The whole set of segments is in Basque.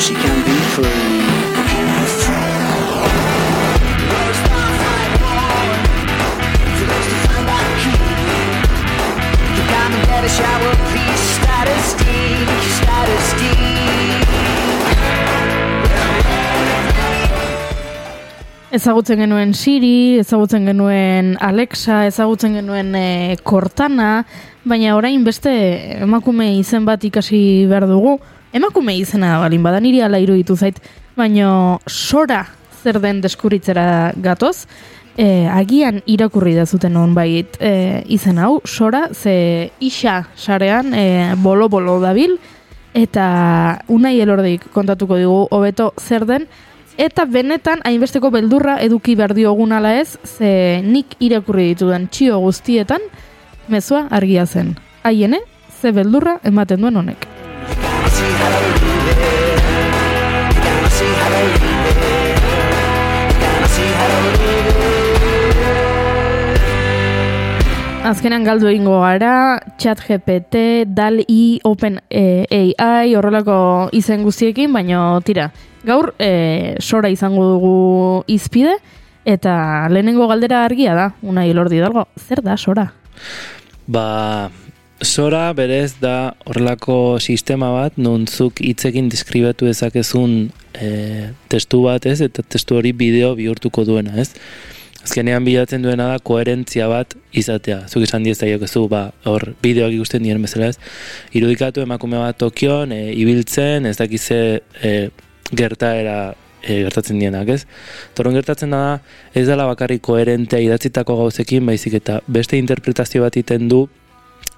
she can be free. A shower, please. Status D. Ezagutzen genuen Siri, ezagutzen genuen Alexa, ezagutzen genuen e, Cortana, baina orain beste emakume izen bat ikasi behar dugu. Emakume izena balin bada niri ala iruditu zait, baina sora zer den deskuritzera gatoz, e, agian irakurri da zuten hon bait e, izen hau, sora, ze isa sarean e, bolo-bolo dabil, eta unai elordik kontatuko digu hobeto zer den, Eta benetan hainbesteko beldurra eduki behar diogun ala ez, ze nik irakurri ditudan txio guztietan, mezua argia zen. Haiene, ze beldurra ematen duen honek. Azkenan galdu egingo gara, chat GPT, DAL-I, Open eh, AI, horrelako izen guztiekin, baina tira, gaur eh, sora izango dugu izpide, eta lehenengo galdera argia da, unai lordi dalgo, zer da sora? Ba, Sora berez da horrelako sistema bat, nontzuk hitzekin diskribatu dezakezun e, testu bat ez, eta testu hori bideo bihurtuko duena ez. Azkenean bilatzen duena da koherentzia bat izatea. Zuk esan diez daiokezu, ba, hor bideoak ikusten dien bezala ez. Irudikatu emakume bat Tokion, e, ibiltzen, ez dakize e, gertaera e, gertatzen dienak, ez? Torron gertatzen da, ez dela bakarrik koherentea idatzitako gauzekin, baizik eta beste interpretazio bat iten du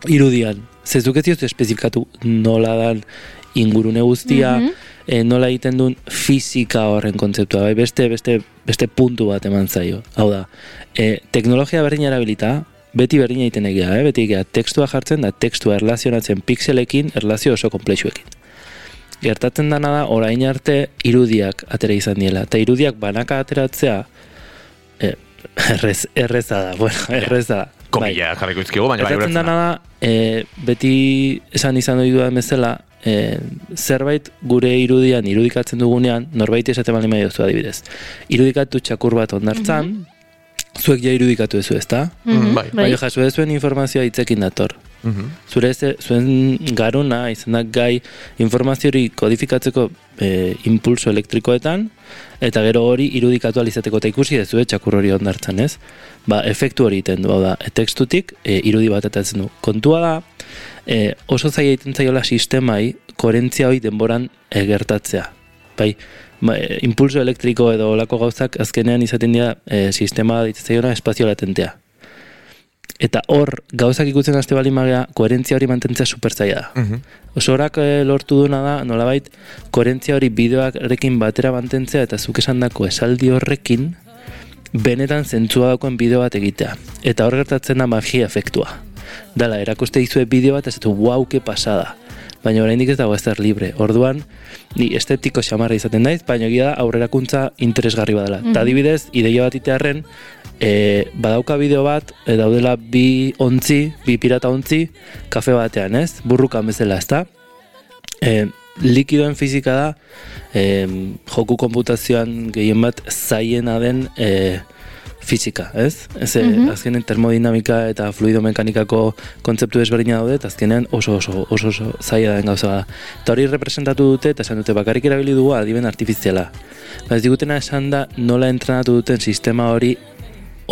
irudian. Zezuk ez diozu espezifikatu nola dan ingurune guztia, eh, nola egiten duen fisika horren kontzeptua, bai, beste, beste, beste puntu bat eman zaio. Hau da, e, teknologia berdin erabilita, beti berdin egiten egia, eh? beti egia, tekstua jartzen da, tekstua erlazionatzen pixelekin, erlazio oso komplexuekin. Gertatzen dana da, orain arte irudiak atera izan diela, eta irudiak banaka ateratzea, eh, errez, erreza da, bueno, erreza da. Komila jarriko izkigu, baina bai ulertzen da, e, beti esan izan doi dudan bezala, e, zerbait gure irudian, irudikatzen dugunean, norbait esaten bali mahi duzu adibidez. Irudikatu txakur bat ondartzan, zuek ja irudikatu ez ezta? Mhm, bai. Baina jaso ez zuen informazioa hitzekin dator. Zure ez, zuen garuna izan gai informazio hori kodifikatzeko e, impulso elektrikoetan, eta gero hori irudikatu alizateko eta ikusi ez txakur hori ondartzan, ez? Ba, efektu hori egiten du, hau da, e, tekstutik e, irudi bat atatzen du. Kontua da, e, oso zaila egiten zaiola sistemai, koherentzia hori denboran e, gertatzea. Bai, ba, e, impulso elektriko edo olako gauzak azkenean izaten dira e, sistema ditzen zaiona espazio latentea. Eta hor, gauzak ikutzen haste bali magea, koherentzia hori mantentzea super zaila da. Mhm. Osorak eh, lortu duna da, nolabait, koherentzia hori bideoarekin batera mantentzea eta zuk esandako esaldi horrekin benetan zentzua dagoen bideo bat egitea. Eta hor gertatzen da magia efektua. Dala, erakuste dizue bideo bat, ez du, wow, ke pasada. Baina oraindik ez dago ezer libre. Orduan, ni estetiko xamarra izaten naiz, baina egia da aurrerakuntza interesgarri badala. Mhm. Eta adibidez, ideia bat itearren, e, badauka bideo bat, e, daudela bi ontzi, bi pirata ontzi, kafe batean, ez? Burrukan bezala, ezta? E, likidoen fizika da, e, joku konputazioan gehien bat zaiena den e, fizika, ez? Ez, Mhm. azkenen termodinamika eta fluido mekanikako kontzeptu desberdina daude, eta azkenean oso oso, oso, oso zaila den gauza da. Eta hori representatu dute, eta esan dute bakarrik erabili dugu adiben artifiziala. Ba, ez digutena esan da nola entrenatu duten sistema hori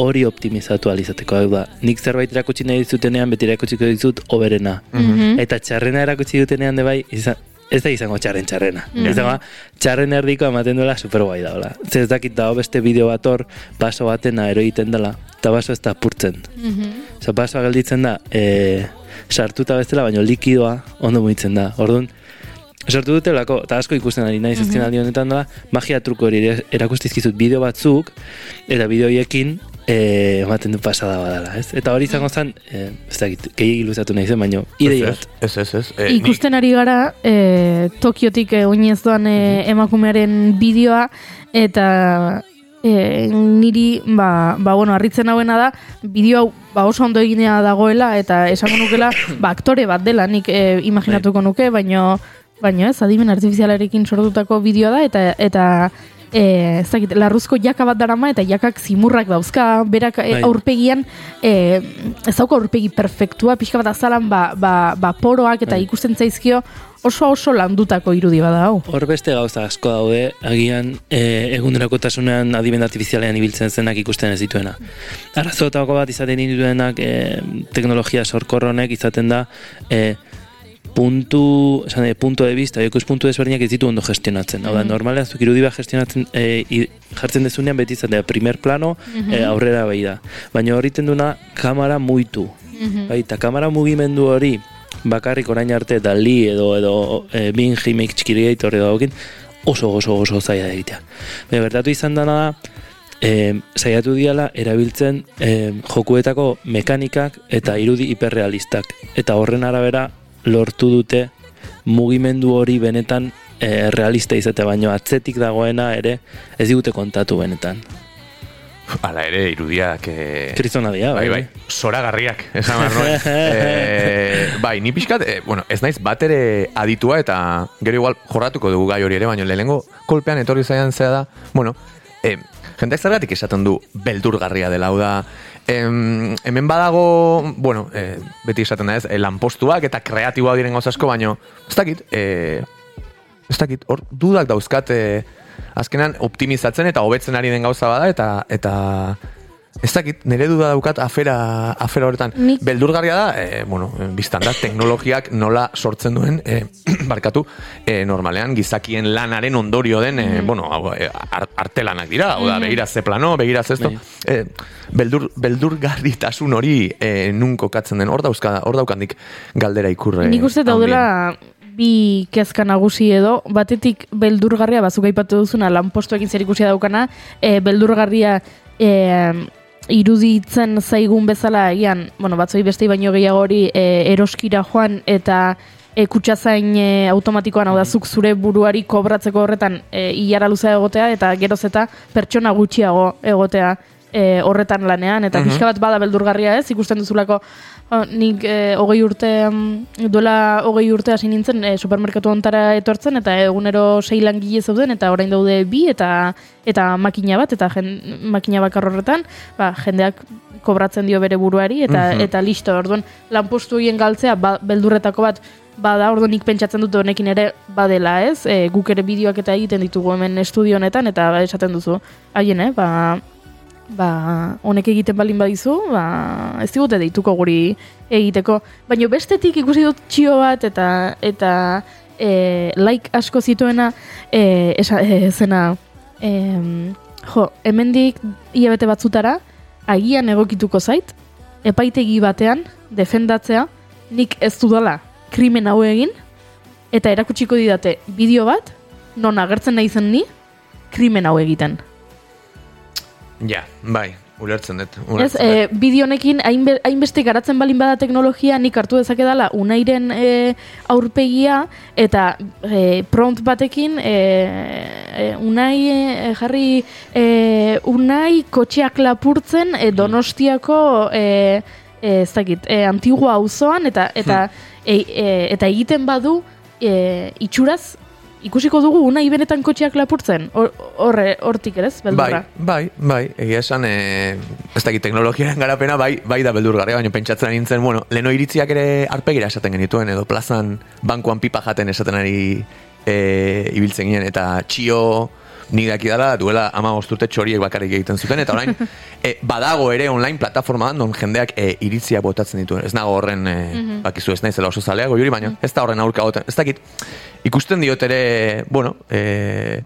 hori optimizatu alizateko hau da. Nik zerbait erakutsi nahi dizutenean beti erakutsiko dizut oberena. Mhm. Eta txarrena erakutsi dutenean de bai, izan, ez da izango txarren txarrena. Ez da, txarren erdiko ematen duela super guai daola. Ze ez dakit dago beste bideo bat hor, baso batena ero egiten dela, eta baso ez da apurtzen. Mhm. Osa, basoa gelditzen da, e, sartuta bezala, baino likidoa ondo mugitzen da. Orduan, Sartu dute lako, eta asko ikusten ari naiz azken aldi honetan da, magia truko hori erakustizkizut bideo batzuk, eta bideo horiekin e, ematen du pasada badala, ez? Eta hori izango zen, e, ez dakit, gehiagik luzatu nahi zen, baino, ideia bat. Ez, ez, ez. Eh, ni- Ikusten ari gara, e, Tokiotik e, oinez doan e, emakumearen bideoa, eta e, niri, ba, ba, bueno, harritzen hauena da, bideo hau ba, oso ondo eginea dagoela, eta esango nukela, ba, aktore bat dela, nik e, imaginatuko nuke, baino, baina ez, adimen artifizialarekin sortutako bideoa da, eta, eta e, ez dakit, larruzko jaka bat darama, eta jakak zimurrak dauzka, berak e, Bai. aurpegian, e, ez dauka aurpegi perfektua, pixka bat azalan, ba, ba, ba poroak, eta Bai. ikusten zaizkio, oso oso landutako irudi bada hau. Hor beste gauza asko daude, agian e, egunerokotasunean adimen artifizialean ibiltzen zenak ikusten ez dituena. Arazoetako bat izaten dituenak e, teknologia sorkorronek izaten da e, puntu, esan, e, punto de vista, ikuspuntu puntu desberdinak ez ditu ondo gestionatzen. Hau da, normalean zuk irudi bat gestionatzen, e, i- jartzen dezunean beti izatea primer plano, e, aurrera behi da. Baina horriten duna kamera muitu. Bai, eta kamera mugimendu hori bakarrik orain arte Dali edo edo e, Bing Remake Creator edo haukin oso oso oso zaila egitea. Baina bertatu izan dana da e, saiatu diala erabiltzen e, jokuetako mekanikak eta irudi hiperrealistak eta horren arabera lortu dute mugimendu hori benetan e, realista izate baino atzetik dagoena ere ez digute kontatu benetan. Hala ere, irudiak... Eh, Kristona dira, bai, bai, zoragarriak, esan behar eh, bai, ni pixkat, eh, bueno, ez naiz bat ere aditua eta gero igual jorratuko dugu gai hori ere, baina lehenengo kolpean etorri zaian zea da, bueno, eh, jendeak zergatik esaten du beldurgarria dela, hau da, em, hemen badago, bueno, eh, beti esaten da ez, eh, lanpostuak eta kreatiboa diren gauz asko, baino, ez dakit, eh, ez dakit, hor dudak dauzkat eh, azkenan optimizatzen eta hobetzen ari den gauza bada eta eta ez dakit, nire duda daukat afera, afera horretan. Nik- Beldurgarria da, eh, bueno, biztan da, teknologiak nola sortzen duen, eh, barkatu, eh, normalean gizakien lanaren ondorio den, eh, bueno, hau, eh, ar- artelanak dira, hau da, begira ze plano, begira ze esto, eh, beldur, beldurgarritasun hori eh, nun kokatzen den, hor dauzka, hor daukandik galdera ikurre. Nik uste daudela bi kezka nagusi edo, batetik beldurgarria, bazuk aipatu duzuna, lanpostuekin zer ikusia daukana, e, beldurgarria e, iruditzen zaigun bezala egian, bueno, batzoi beste baino gehiago hori e, eroskira joan eta e, kutsazain e, automatikoan hau da zuk zure buruari kobratzeko horretan e, ilara luzea egotea eta geroz eta pertsona gutxiago egotea e, horretan lanean eta pixka bat bada beldurgarria ez ikusten duzulako oh, nik e, hogei urte mm, duela hogei urte hasi nintzen e, supermerkatu ontara etortzen eta egunero sei langile zeuden eta orain daude bi eta eta makina bat eta jen, makina bakar horretan ba, jendeak kobratzen dio bere buruari eta eta listo orduan lanpostu horien galtzea ba, beldurretako bat bada, orduan nik pentsatzen dut honekin ere badela, ez? E, guk ere bideoak eta egiten ditugu hemen estudio honetan eta ba, esaten duzu. Haien, eh? Ba, ba, honek egiten balin badizu, ba, ez digute deituko guri egiteko. Baina bestetik ikusi dut txio bat eta eta e, like asko zituena e, esa, e, zena em, jo, hemendik hilabete batzutara agian egokituko zait epaitegi batean defendatzea nik ez dudala krimen hau egin eta erakutsiko didate bideo bat non agertzen nahi zen ni krimen hau egiten. Ja, bai, ulertzen dut. Ez, Ulertzen e, dut. bideo honekin hainbe- hainbeste garatzen balin bada teknologia, nik hartu dezake dela unairen e, aurpegia eta e, prompt batekin e, e, unai e, jarri e, unai kotxeak lapurtzen e, donostiako e, e, ez dakit, e, antigua auzoan eta eta e, e, eta egiten badu e, itxuraz ikusiko dugu unai benetan kotxeak lapurtzen? Hor- horre hortik ere ez Bai, beldurra? Bai, bai, egia esan, e, ez dakit teknologiaren garapena, bai, bai da beldurgarria, baina pentsatzen nintzen, bueno, leno iritziak ere arpegira esaten genituen, edo plazan bankuan pipa jaten esaten ari e, ibiltzen ginen, eta txio nik daki dara, duela ama urte txoriek bakarrik egiten zuten, eta orain e, badago ere online plataforma non jendeak e, iritziak botatzen dituen. Ez nago horren, e, bakizu ez naizela oso zalea goiuri, baina ez da horren aurka goten. Ez dakit, ikusten diot ere, bueno, e,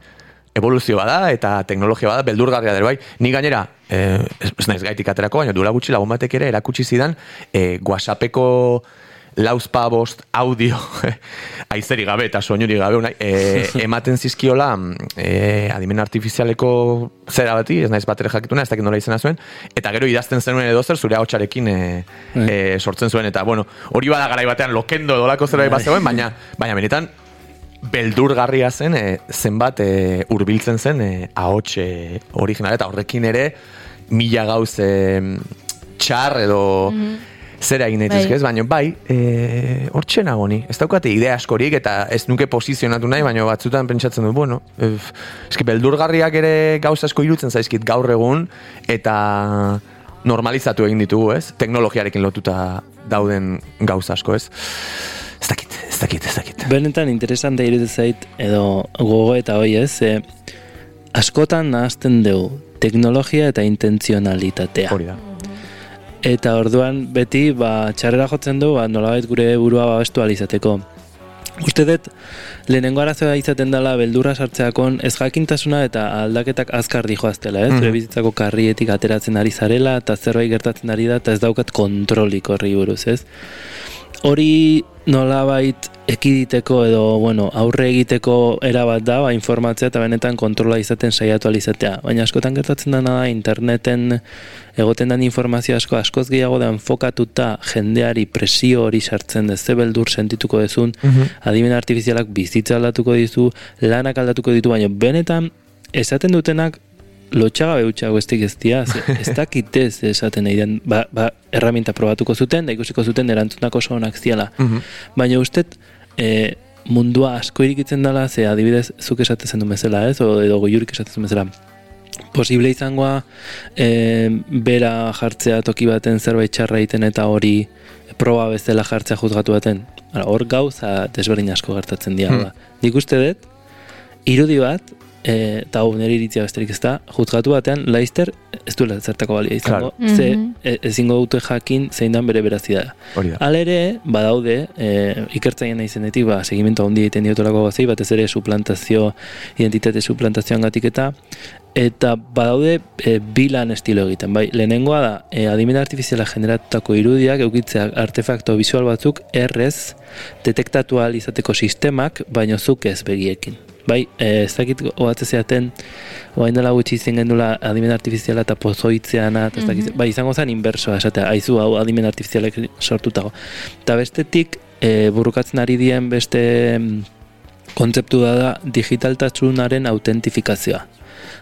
evoluzio bada eta teknologia bada beldurgarria dere bai. Ni gainera, eh, ez, ez naiz gaitik aterako, baina duela gutxi lagun batek ere erakutsi zidan eh, WhatsAppeko lauzpa bost audio aizeri gabe eta soinuri gabe unai, eh, ematen zizkiola eh, adimen artifizialeko zera bati, ez naiz bat ere jakituna, ez dakit nola izena zuen, eta gero idazten zenuen edo zer zure haotxarekin eh, eh, sortzen zuen, eta bueno, hori bada garai batean lokendo edolako zera bat zegoen, baina, baina benetan beldurgarria zen e, zenbat e, hurbiltzen zen e, ahots e, original eta horrekin ere mila gauz e, txar edo zera egin daitezke, Bai. ez? Baina bai, e, hortxe nago ni. Ez daukate idea askorik eta ez nuke posizionatu nahi, baina batzutan pentsatzen du, bueno, ef, eski beldurgarriak ere gauza asko irutzen zaizkit gaur egun eta normalizatu egin ditugu, ez? Teknologiarekin lotuta dauden gauza asko, ez? Ez dakit, ez dakit, ez dakit. Benetan interesante iruditzen zait edo gogo eta hoi ez, ze askotan nahazten dugu teknologia eta intentzionalitatea. Hori da. Eta orduan beti ba, txarrera jotzen du ba, nolabait gure burua babestu alizateko. Uste dut, lehenengo arazoa izaten dela beldurra sartzeakon ez jakintasuna eta aldaketak azkar dijoaztela, ez? Mhm. Zure bizitzako karrietik ateratzen ari zarela eta zerbait gertatzen ari da eta ez daukat kontrolik horri buruz, ez? Hori nolabait ekiditeko edo, bueno, aurre egiteko erabat da, ba, informatzea eta benetan kontrola izaten saiatu alizatea. Baina askotan gertatzen dena da, interneten egoten den informazio asko askoz gehiago da enfokatuta jendeari presio hori sartzen dez, ze beldur sentituko dezun, adimen artifizialak bizitza aldatuko dizu, lanak aldatuko ditu, baina benetan esaten dutenak lotxagabe utxago estik ez dira, ze- ez dakitez esaten nahi den, ba, ba, erraminta probatuko zuten, da ikusiko zuten erantzunak oso onak ziala. Mhm. Baina ustet, e, mundua asko irikitzen dela, ze adibidez, zuk esatezen du bezala, ez? O, edo goiurik esatezen bezala. Posible izangoa e, bera jartzea toki baten zerbait txarra egiten eta hori proba bezala jartzea juzgatu baten. Hor gauza desberdin asko gertatzen dira. Hmm. Nik uste dut, irudi bat, e, eta hau nire iritzia besterik ez da, juzgatu batean, laizter ez duela zertako balia izango. Claro. Ze, Mhm. e, ezingo dute jakin zein dan bere berazidea. Da. Alere, badaude, e, ikertzaien izenetik, ba, segimento handi egiten diotolako gazei, batez ere suplantazio, identitate suplantazioan gatik eta, eta badaude e, bilan estilo egiten, bai, lehenengoa da, e, adimen artifiziala generatutako irudiak, eukitzea artefakto visual batzuk, errez, detektatu izateko sistemak, baino zuk ez begiekin. Bai, e, ez dakit ohatze zeaten, oain dela gutxi izin gendula adimen artifiziala eta pozoitzeana, eta ez dakit, bai, izango zen inbersoa, esatea, aizu hau adimen artifizialek sortutago. Eta bestetik, e, burukatzen ari dien beste mm, kontzeptu da da digitaltasunaren autentifikazioa.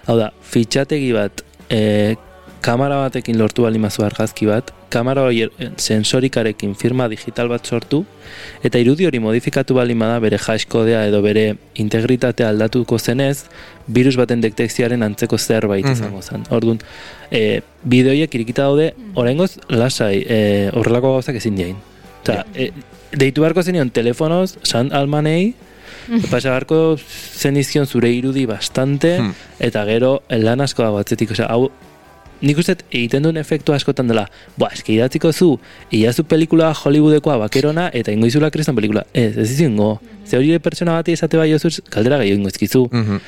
Hau da, fitxategi bat, e, kamera batekin lortu bali mazu argazki bat, kamera hori sensorikarekin firma digital bat sortu, eta irudi hori modifikatu bali da bere hashkodea edo bere integritatea aldatuko zenez, virus baten detekzioaren antzeko zerbait Mhm. izango zen. Orduan, e, bideoiek irikita daude, oraingoz lasai, e, horrelako gauzak ezin diain. Osa, e, deitu beharko zenion telefonoz, san almanei, pasa beharko zenizkion zure irudi bastante, Hmm. eta gero lan asko dago atzetik, osea, hau nik uste egiten duen efektu askotan dela, boa, eski idatziko zu, iazu pelikula Hollywoodekoa bakerona, eta ingo izula kristan pelikula. Ez, ez izango. Ze hori pertsona bati esate bai osuz, kaldera gehiago ingo izkizu. Mhm.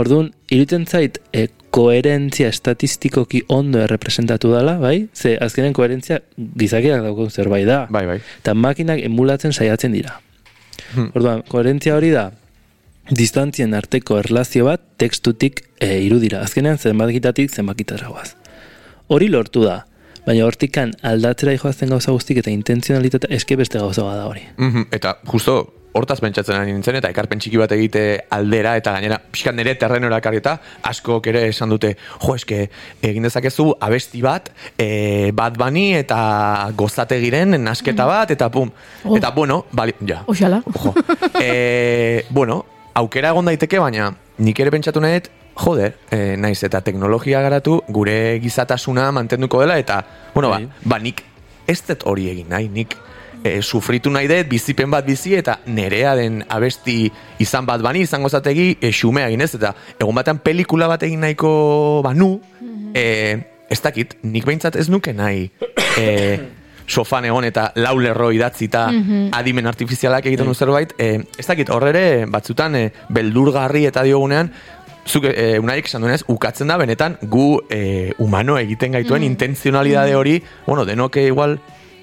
Orduan, iruditzen zait, e, koherentzia estatistikoki ondo errepresentatu dela, bai? Ze azkenen koherentzia gizakiak dauko zerbait da. Bai, bai. Eta makinak emulatzen saiatzen dira. Hmm. Orduan, koherentzia hori da, distantzien arteko erlazio bat tekstutik e, irudira. Azkenean zenbakitatik zenbakitara goaz. Hori lortu da, baina hortikan aldatzera joazten gauza guztik eta intentzionalitatea eske beste gauza bat da hori. Mhm, Eta justo hortaz pentsatzen ari nintzen eta ekarpen txiki bat egite aldera eta gainera pixkan nire terrenora ekarrita askok ere esan dute jo eske egin dezakezu abesti bat e, bat bani eta gozategiren nasketa bat eta pum Oh. eta bueno bali, ja Oxala. Ojo. e, bueno, aukera egon daiteke, baina nik ere pentsatu nahi dut, joder, e, naiz eta teknologia garatu gure gizatasuna mantenduko dela eta, bueno, ba, Bai. ba nik ez dut hori egin nahi, nik e, sufritu nahi dut, bizipen bat bizi eta nerea den abesti izan bat bani, izango zategi e, xumea egin ez, eta egun batean pelikula bat egin nahiko banu, e, ez dakit, nik behintzat ez nuke nahi e, sofan egon eta lau lerro idatzita adimen artifizialak egiten du zerbait, e, ez dakit, horre batzutan e, beldurgarri eta diogunean, zuk e, unaik esan duenez, ukatzen da benetan gu e, humano egiten gaituen intentzionalidade hori, bueno, denoke igual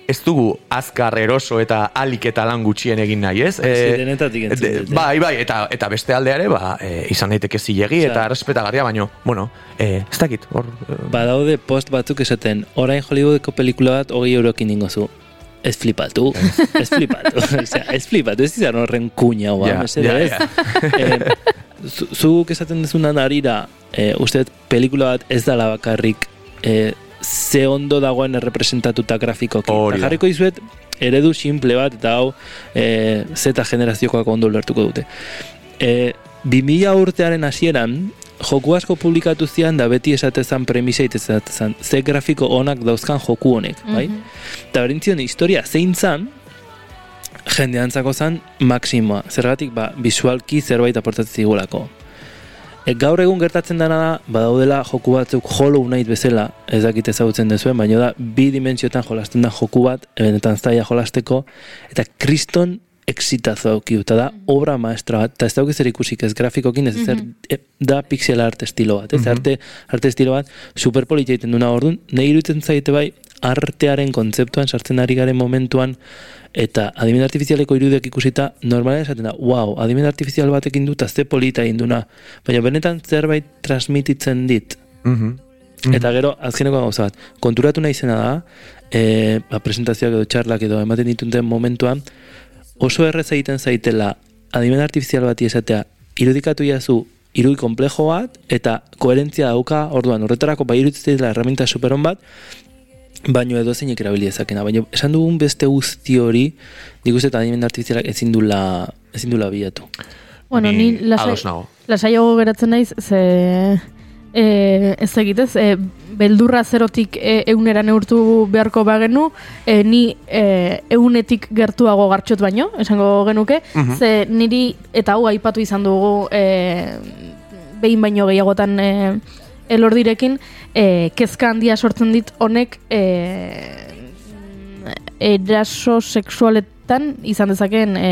ez dugu azkar eroso eta alik eta lan gutxien egin nahi, ez? Entzun de- eh. bai, bai, eta, eta beste aldeare, ba, e, izan daiteke zilegi eta errespetagarria, baino, bueno, e, ez dakit, hor... e, Badaude post batzuk esaten, orain Hollywoodeko pelikula bat hogei eurokin dingo zu. Ez flipatu, ez flipatu, ez flipatu, ez izan horren kuña, hua, Ja, mesedez. ja, Eh, zu- zuk esaten dezunan arira, eh, uste pelikula bat ez dala bakarrik eh, ze ondo dagoen errepresentatuta grafikoki. Hori jarriko dizuet, eredu simple bat, eta hau e, Z generaziokoak ondo ulertuko dute. E, 2000 urtearen hasieran, joku asko publikatu zian da beti esatezan premisa itezatezan, ze grafiko onak dauzkan joku honek, bai? Eta berintzion historia zein zan, jende antzako zan maksimoa. Zergatik, ba, visualki zerbait aportatzen zigulako. E, gaur egun gertatzen dena da, badaudela joku batzuk Hollow Knight bezala, ez dakit ezagutzen dezuen, baina da, bi dimentsiotan jolasten da joku bat, benetan zaila jolasteko, eta kriston exitazo auki, eta da obra maestra bat, eta ez dauk zer ikusik ez grafikokin, ez zer, e, da pixel art estilo bat, ez arte, arte estilo bat, superpolitia egiten duna orduan, nahi iruditzen zaite bai, artearen kontzeptuan sartzen ari garen momentuan, eta adimen artifizialeko irudiak ikusita, normalen esaten da, wow, adimen artifizial batekin dut, ze polita egin duna, baina benetan zerbait transmititzen dit, Mhm. Eta gero, azkeneko gauza bat, konturatu nahi zena da, e, ba, presentazioak edo txarlak edo ematen dituten momentuan, oso errez egiten zaitela adimen artifizial bati esatea, irudikatu jazu irudi komplejo bat, eta koherentzia dauka, orduan, horretarako bai iruditzen dela herramienta superon bat, baino edo zeinek erabili dezakena. Baina esan dugun beste guzti hori, nik uste eta adimen artifizialak ezin dula, ezin dula bilatu. Bueno, Ni ni lasai, lasaiago geratzen naiz, ze e, ez egitez, e, beldurra zerotik e, eunera neurtu beharko bagenu, e, ni e, eunetik gertuago gartxot baino, esango genuke, ze niri, eta hau aipatu izan dugu, e, behin baino gehiagotan e, elordirekin, e, kezka handia sortzen dit honek e, eraso sexualetan izan dezakeen e,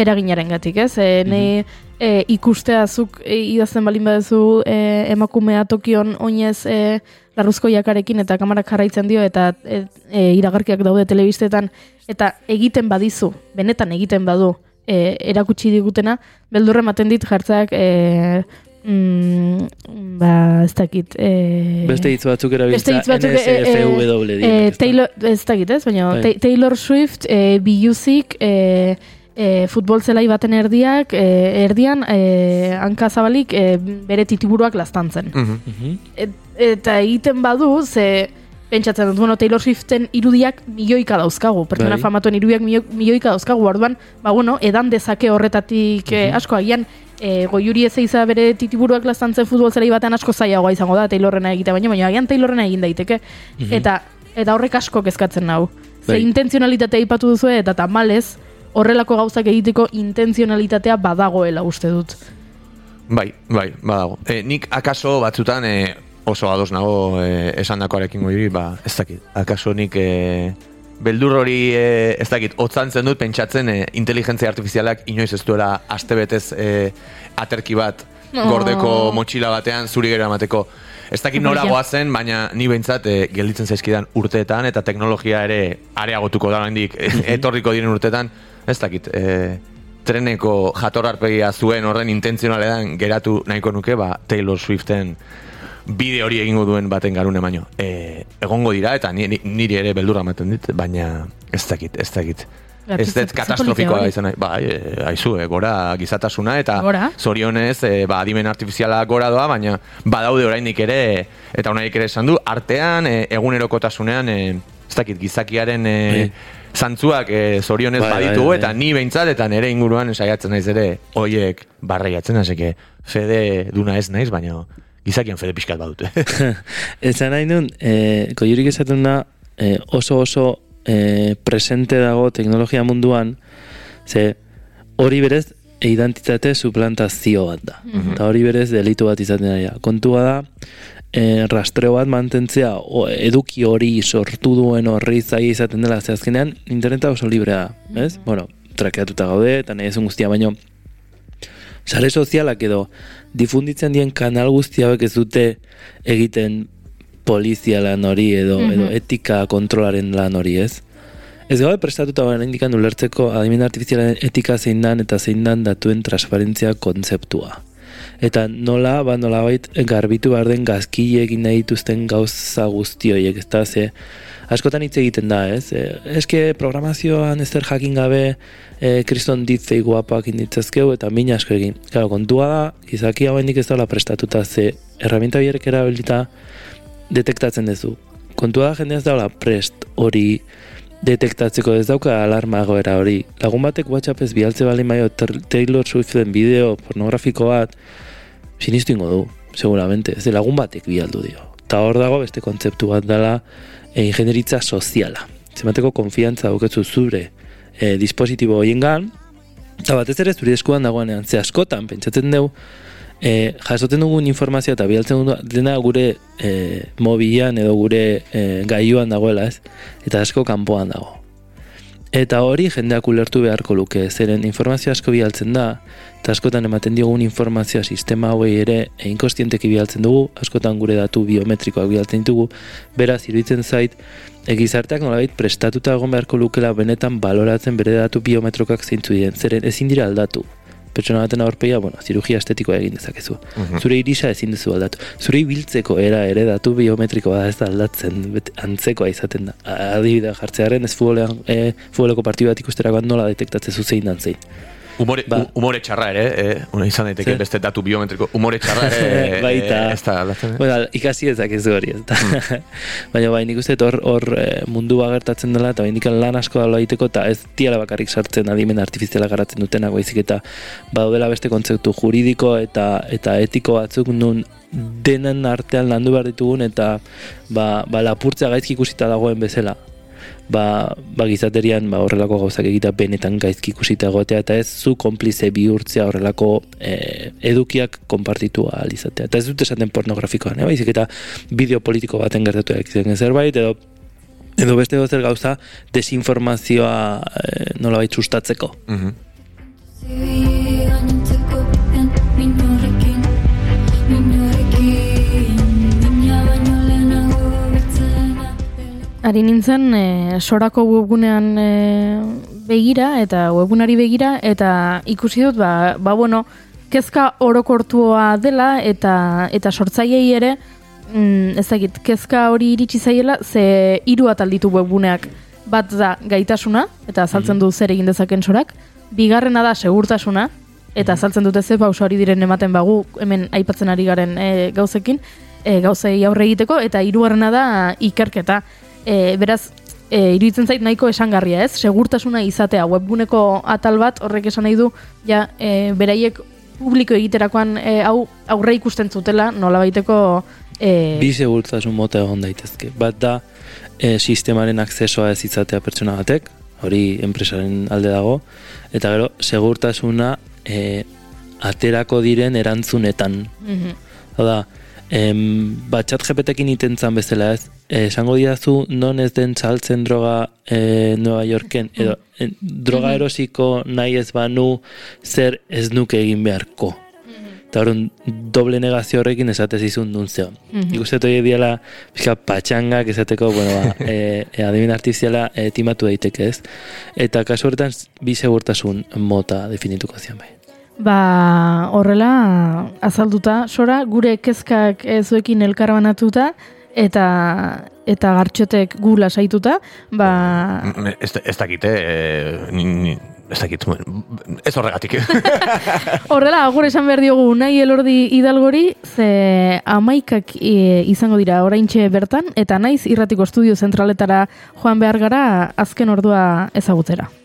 eraginaren gatik, ez? E, nei, e, ikustea zuk e, idazten balin baduzu e, emakumea tokion oinez e, larruzko jakarekin eta kamarak jarraitzen dio eta e, e, iragarkiak daude telebistetan eta egiten badizu, benetan egiten badu e, erakutsi digutena, beldurra ematen dit jartzeak e, mm, ba, ez dakit e, Beste hitz batzuk erabiltza, NSFW eh, dira. Taylor, ez dakit ez, baina Bai. Ta- Taylor Swift, eh, Biluzik, eh, eh, futbol zelai baten erdiak, eh, erdian, eh, hanka zabalik, eh, bere titiburuak lastantzen. Mhm. Mhm. Et, eta egiten badu, ze pentsatzen dut, bueno, Taylor Swiften irudiak milioika dauzkagu, pertsona Bai. famatuen irudiak milio, milioika dauzkagu, orduan, ba, bueno, edan dezake horretatik eh, asko, agian, e, goiuri ez eiza bere titiburuak lastantzen futbol zelai batean asko zailagoa izango da Taylorrena egitea, baina, baina agian Taylorrena egin daiteke. Eta eta horrek asko kezkatzen nau. Ze Bai. intentzionalitatea aipatu duzu eta tamalez horrelako gauzak egiteko intentzionalitatea badagoela uste dut. Bai, bai, badago. E, nik akaso batzutan e, oso ados nago e, esandakoarekin goiri, ba, ez dakit. Akaso nik e, beldur hori e, ez dakit, otzantzen dut pentsatzen e, inteligentzia artifizialak inoiz ez duela astebetez e, aterki bat Oh. gordeko motxila batean zuri gero emateko. Ez dakit nora Ja. goazen, baina ni behintzat e, gelditzen zaizkidan urteetan eta teknologia ere areagotuko da oraindik etorriko diren urteetan, ez dakit, e, treneko jatorarpegia zuen horren intentzionalean geratu nahiko nuke, ba, Taylor Swiften bide hori egingo duen baten garune baino. E, egongo dira eta ni, ni- niri ere beldurra ematen dit, baina ez dakit, ez dakit. Ja, Ez dut katastrofikoa izan nahi. Ba, e, aizu, e, gora gizatasuna eta Gora. zorionez, e, ba, adimen artifiziala gora doa, baina badaude oraindik ere, eta honaik ere esan du, artean, e, egunerokotasunean, e, ez dakit, gizakiaren e, Bai. Zantzuak e, zorionez Bai, bai, baditugu, bai. eta ni behintzat, eta nire inguruan saiatzen naiz ere, hoiek barreiatzen, haseke fede duna ez naiz, baina gizakian fede pixkat badute. Esan nahi nun, e, koiurik esaten da, e, oso oso e, presente dago teknologia munduan, ze hori berez identitate suplantazio bat da. Eta hori berez delitu bat izaten da. Kontua da, e, rastreo bat mantentzea, o, eduki hori sortu duen horri zai izaten dela, ze azkenean interneta oso librea da, ez? Bueno, trakeatuta gaude, eta nahi ezun guztia, baino, sare sozialak edo difunditzen dien kanal guztiak ez dute egiten polizia lan hori edo, edo etika kontrolaren lan hori ez. Ez gaude prestatuta baren indikan ulertzeko adimen artifizialen etika zein dan eta zein dan datuen transparentzia kontzeptua. Eta nola, ba nola bait, garbitu behar den gazkile egin nahi dituzten gauza guzti horiek, ez da, ze askotan hitz egiten da, ez? E, eske programazioan ezer jakin gabe e, kriston ditzei guapak inditzazkeu eta min asko egin. Claro, kontua da, izaki hau ez dela prestatuta, ze herramienta horiek erabilita detektatzen duzu. kontua da ez daula prest hori detektatzeko ez dauka alarma egoera hori. Lagun batek WhatsAppez bialtze bali maio Taylor Swiften bideo pornografiko bat, sinistu ingo du, seguramente. Ez de lagun batek bialdu dio. Ta hor dago beste kontzeptu bat dela e, ingenieritza soziala. Zemateko konfiantza dauketzu zure e, dispositibo hoiengan, eta batez ere zure eskuan dagoenean, ze askotan, pentsatzen dugu, e, jasoten dugun informazioa eta bialtzen dugu dena gure e, mobilan edo gure e, gailuan dagoela, ez? Eta asko kanpoan dago. Eta hori jendeak ulertu beharko luke, zeren informazio asko bialtzen da, eta askotan ematen diogun informazioa sistema hauei ere inkostienteki bialtzen dugu, askotan gure datu biometrikoak bialtzen ditugu, beraz, iruditzen zait, egizarteak nolabait prestatuta egon beharko lukela benetan baloratzen bere datu biometrokak zeintzu diren, zeren ezin dira aldatu. Pertsona baten aurpegia, bueno, zirugia estetikoa egin dezakezu. Zure irisa ezin duzu aldatu. Zure ibiltzeko era ere datu biometrikoa ez da aldatzen, bet, antzekoa izaten da. Adibidea jartzearen ez futbolean, e, futboleko partidu bat ikusterakoan nola detektatzen zu zein dan zein. Umore, Ba. umore txarra ere, eh? Izan daiteke Zer? beste datu biometriko. Umore txarra ere, Baita. eh, ez da aldatzen, eh? Bueno, ikasi ezakezu hori, ez da. Baina bai, nik uste hor, hor eh, mundua gertatzen dela, eta baindik lan asko dala egiteko, eta ez diala bakarrik sartzen adimen artifiziala garatzen dutenak, baizik eta badaudela beste kontzeptu juridiko eta eta etiko batzuk nun denen artean landu behar ditugun eta ba, ba lapurtzea gaizki ikusita dagoen bezala ba, ba gizaterian ba, horrelako gauzak egita benetan gaizki ikusita egotea eta ez zu konplize bihurtzea horrelako eh, edukiak konpartitu ahal izatea. Eta ez dut esaten pornografikoan, eh? baizik eta bideo politiko baten gertatu egiten zerbait edo edo beste zer gauza desinformazioa eh, nolabait sustatzeko. Mhm. Gainontzeko Ari nintzen e, sorako webgunean e, begira eta webgunari begira eta ikusi dut ba, ba bueno, kezka orokortua dela eta eta sortzaileei ere mm, ez dakit, kezka hori iritsi zaiela ze hiru atal ditu webguneak. Bat da gaitasuna eta azaltzen du zer egin dezaken sorak, bigarrena da segurtasuna eta azaltzen dute ze pauso hori diren ematen bagu hemen aipatzen ari garen e, gauzekin, e, gauzei aurre egiteko eta hirugarrena da ikerketa. E, beraz, e, iruditzen zait nahiko esangarria, ez? Segurtasuna izatea webguneko atal bat horrek esan nahi du ja e, beraiek publiko egiterakoan e, hau aurre ikusten zutela nolabaiteko e, Bi segurtasun mota egon daitezke. Bat da e, sistemaren akzesoa ez izatea pertsona batek, hori enpresaren alde dago, eta gero segurtasuna e, aterako diren erantzunetan. mhm. Hau da, em, bat chat GPT-ekin itentzan bezala ez, esango didazu non ez den saltzen droga e, Nueva Yorken, edo eh, droga erosiko nahi ez banu zer ez nuke egin beharko. Eta horren doble negazio horrekin esatez izun nun zeon. Mhm. Ikusten dut dira pixka patxangak esateko, bueno, ba, e, e, adimen artifiziala e, timatu daiteke ez. Eta kasu horretan bi segurtasun mota definituko zian bai. Ba, horrela azalduta, sora, gure kezkak eh, zuekin elkarbanatuta eta eta gartxotek gu lasaituta, ba, Mm, Ez, ez dakite, eh, ni, ni, ez dakit, ez horregatik. horrela agur esan behar diogu nahi elordi hidalgori, ze amaikak e, izango dira oraintxe bertan, eta naiz irratiko estudio zentraletara joan behar gara azken ordua ezagutzera.